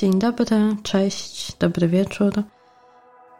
Dzień dobry, cześć, dobry wieczór.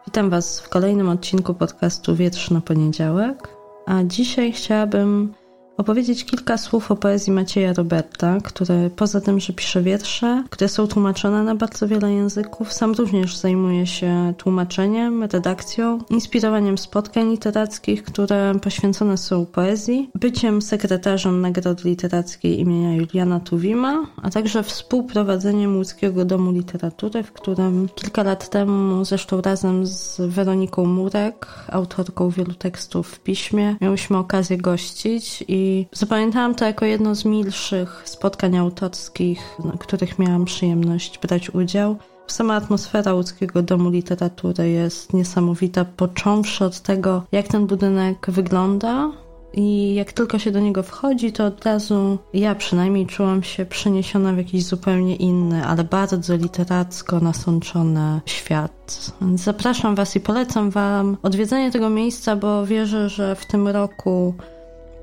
Witam Was w kolejnym odcinku podcastu Wietrz na poniedziałek, a dzisiaj chciałabym opowiedzieć kilka słów o poezji Macieja Roberta, który poza tym, że pisze wiersze, które są tłumaczone na bardzo wiele języków, sam również zajmuje się tłumaczeniem, redakcją, inspirowaniem spotkań literackich, które poświęcone są poezji, byciem sekretarzem Nagrody Literackiej imienia Juliana Tuwima, a także współprowadzeniem Łódzkiego Domu Literatury, w którym kilka lat temu, zresztą razem z Weroniką Murek, autorką wielu tekstów w piśmie, miałyśmy okazję gościć i zapamiętałam to jako jedno z milszych spotkań autorskich, na których miałam przyjemność brać udział. Sama atmosfera łódzkiego domu literatury jest niesamowita, począwszy od tego, jak ten budynek wygląda, i jak tylko się do niego wchodzi, to od razu ja przynajmniej czułam się przeniesiona w jakiś zupełnie inny, ale bardzo literacko nasączony świat. Więc zapraszam Was i polecam Wam odwiedzenie tego miejsca, bo wierzę, że w tym roku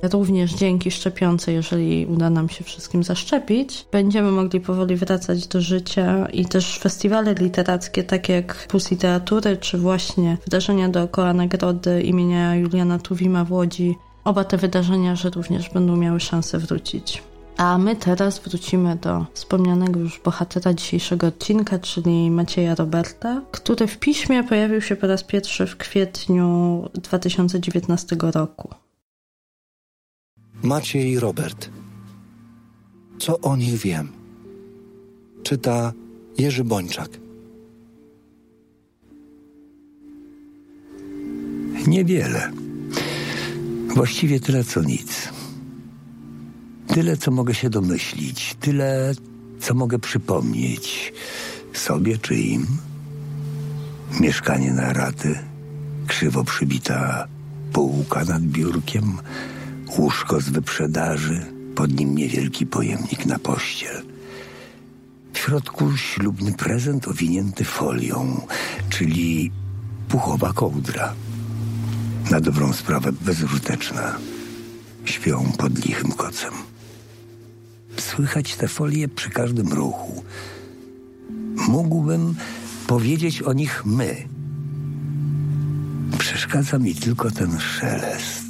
Również dzięki szczepionce, jeżeli uda nam się wszystkim zaszczepić, będziemy mogli powoli wracać do życia i też festiwale literackie, takie jak Puls Literatury, czy właśnie wydarzenia dookoła nagrody imienia Juliana Tuwima w Łodzi. Oba te wydarzenia, że również będą miały szansę wrócić. A my teraz wrócimy do wspomnianego już bohatera dzisiejszego odcinka, czyli Macieja Roberta, który w piśmie pojawił się po raz pierwszy w kwietniu 2019 roku. Maciej Robert. Co o nich wiem? Czyta Jerzy Bończak. Niewiele. Właściwie tyle co nic. Tyle, co mogę się domyślić, tyle, co mogę przypomnieć sobie czy im. Mieszkanie na raty, krzywo przybita półka nad biurkiem, łóżko z wyprzedaży, pod nim niewielki pojemnik na pościel. W środku ślubny prezent owinięty folią, czyli puchowa kołdra. Na dobrą sprawę bezużyteczna. Śpią pod lichym kocem. Słychać te folie przy każdym ruchu. Mógłbym powiedzieć o nich my. Przeszkadza mi tylko ten szelest.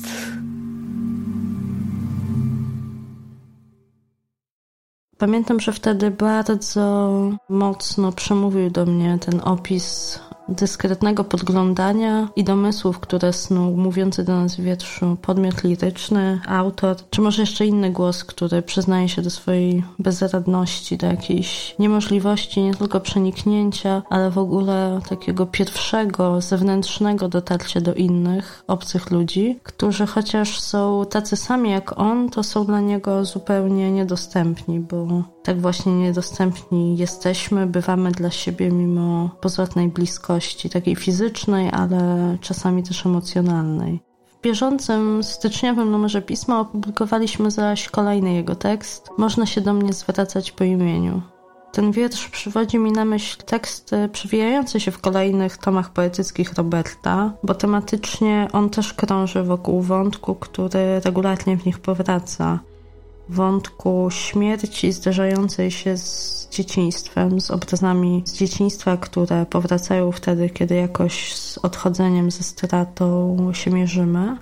Pamiętam, że wtedy bardzo mocno przemówił do mnie ten opis dyskretnego podglądania i domysłów, które snuł mówiący do nas w wierszu podmiot liryczny, autor, czy może jeszcze inny głos, który przyznaje się do swojej bezradności, do jakiejś niemożliwości nie tylko przeniknięcia, ale w ogóle takiego pierwszego, zewnętrznego dotarcia do innych, obcych ludzi, którzy chociaż są tacy sami jak on, to są dla niego zupełnie niedostępni, bo tak właśnie niedostępni jesteśmy, bywamy dla siebie mimo pozornej bliskości, takiej fizycznej, ale czasami też emocjonalnej. W bieżącym styczniowym numerze pisma opublikowaliśmy zaś kolejny jego tekst. Można się do mnie zwracać po imieniu. Ten wiersz przywodzi mi na myśl teksty przewijające się w kolejnych tomach poetyckich Roberta, bo tematycznie on też krąży wokół wątku, który regularnie w nich powraca wątku śmierci zderzającej się z dzieciństwem, z obrazami z dzieciństwa, które powracają wtedy, kiedy jakoś z odchodzeniem ze stratą się mierzymy.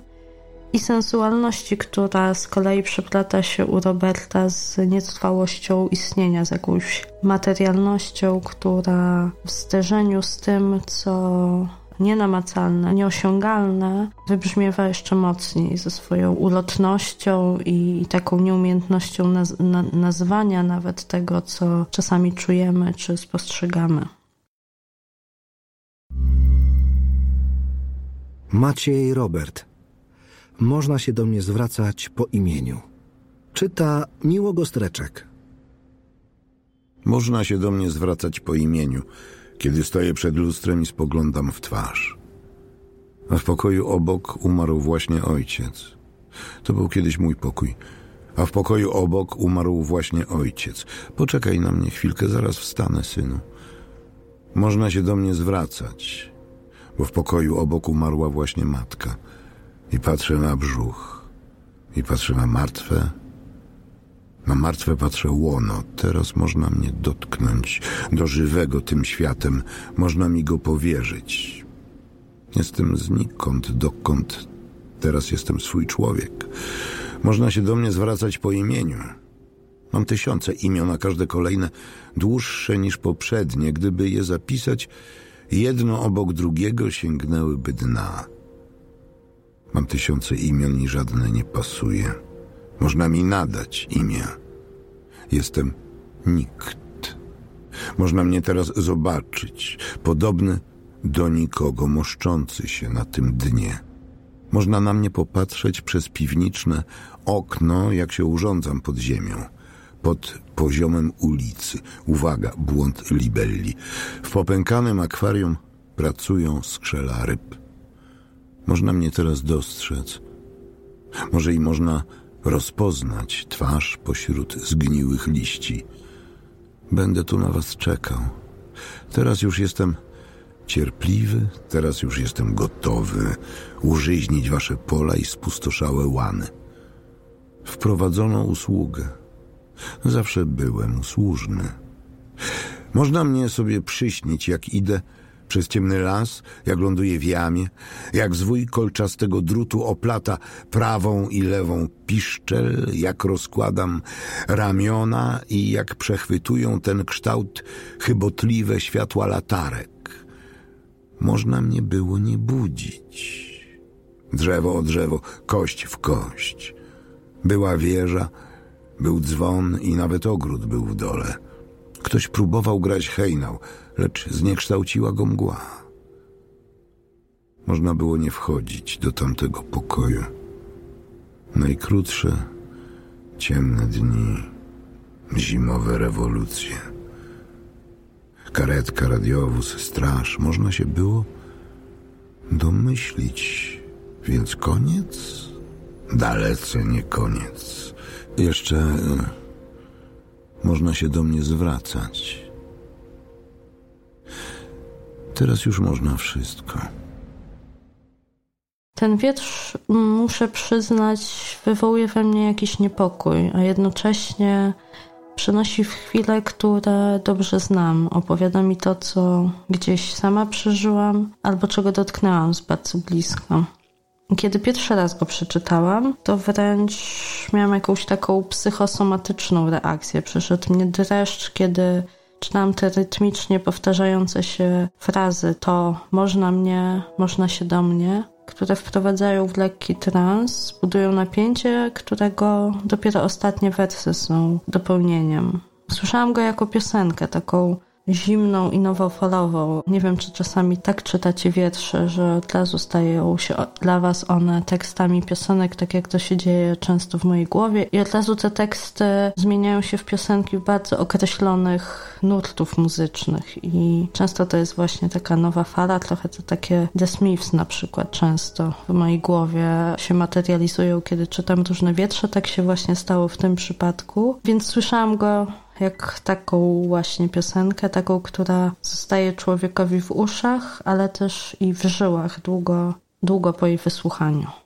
I sensualności, która z kolei przeplata się u Roberta z nietrwałością istnienia, z jakąś materialnością, która w zderzeniu z tym, co nienamacalne, nieosiągalne, wybrzmiewa jeszcze mocniej ze swoją ulotnością i taką nieumiejętnością naz na nazwania nawet tego, co czasami czujemy czy spostrzegamy. Maciej Robert. Można się do mnie zwracać po imieniu. Czyta Miło Gostreczek. Można się do mnie zwracać po imieniu. Kiedy stoję przed lustrem i spoglądam w twarz. A w pokoju obok umarł właśnie ojciec. To był kiedyś mój pokój. A w pokoju obok umarł właśnie ojciec. Poczekaj na mnie chwilkę, zaraz wstanę, synu. Można się do mnie zwracać, bo w pokoju obok umarła właśnie matka. I patrzę na brzuch. I patrzę na martwe. Martwe patrzę łono. Teraz można mnie dotknąć do żywego tym światem. Można mi go powierzyć. Jestem znikąd, dokąd. Teraz jestem swój człowiek. Można się do mnie zwracać po imieniu. Mam tysiące imion, a każde kolejne dłuższe niż poprzednie. Gdyby je zapisać, jedno obok drugiego sięgnęłyby dna. Mam tysiące imion i żadne nie pasuje. Można mi nadać imię. Jestem nikt. Można mnie teraz zobaczyć, podobny do nikogo, moszczący się na tym dnie. Można na mnie popatrzeć przez piwniczne okno, jak się urządzam pod ziemią, pod poziomem ulicy. Uwaga, błąd libelli. W popękanym akwarium pracują skrzela ryb. Można mnie teraz dostrzec. Może i można rozpoznać twarz pośród zgniłych liści. Będę tu na was czekał. Teraz już jestem cierpliwy, teraz już jestem gotowy użyźnić wasze pola i spustoszałe łany. Wprowadzono usługę. Zawsze byłem usłużny. Można mnie sobie przyśnić, jak idę przez ciemny las, jak ląduję w jamie, jak zwój kolczastego drutu oplata prawą i lewą piszczel, jak rozkładam ramiona i jak przechwytują ten kształt chybotliwe światła latarek. Można mnie było nie budzić. Drzewo o drzewo, kość w kość. Była wieża, był dzwon i nawet ogród był w dole. Ktoś próbował grać hejnał, lecz zniekształciła go mgła. Można było nie wchodzić do tamtego pokoju. Najkrótsze, ciemne dni, zimowe rewolucje. Karetka, radiowóz, straż. Można się było domyślić. Więc koniec? Dalece nie koniec. Jeszcze e, można się do mnie zwracać. Teraz już można wszystko. Ten wietrz, muszę przyznać, wywołuje we mnie jakiś niepokój, a jednocześnie przenosi w chwile, które dobrze znam. Opowiada mi to, co gdzieś sama przeżyłam, albo czego dotknęłam z bardzo blisko. Kiedy pierwszy raz go przeczytałam, to wręcz miałam jakąś taką psychosomatyczną reakcję. Przyszedł mnie dreszcz, kiedy czytałam te rytmicznie powtarzające się frazy to można mnie, można się do mnie, które wprowadzają w lekki trans, budują napięcie, którego dopiero ostatnie wersy są dopełnieniem. Słyszałam go jako piosenkę, taką zimną i nowofalową. Nie wiem, czy czasami tak czytacie wiersze, że od razu stają się dla was one tekstami piosenek, tak jak to się dzieje często w mojej głowie. I od razu te teksty zmieniają się w piosenki bardzo określonych nurtów muzycznych. I często to jest właśnie taka nowa fala, trochę to takie The Smiths na przykład często w mojej głowie się materializują, kiedy czytam różne wiersze. Tak się właśnie stało w tym przypadku. Więc słyszałam go jak taką właśnie piosenkę, taką, która zostaje człowiekowi w uszach, ale też i w żyłach długo, długo po jej wysłuchaniu.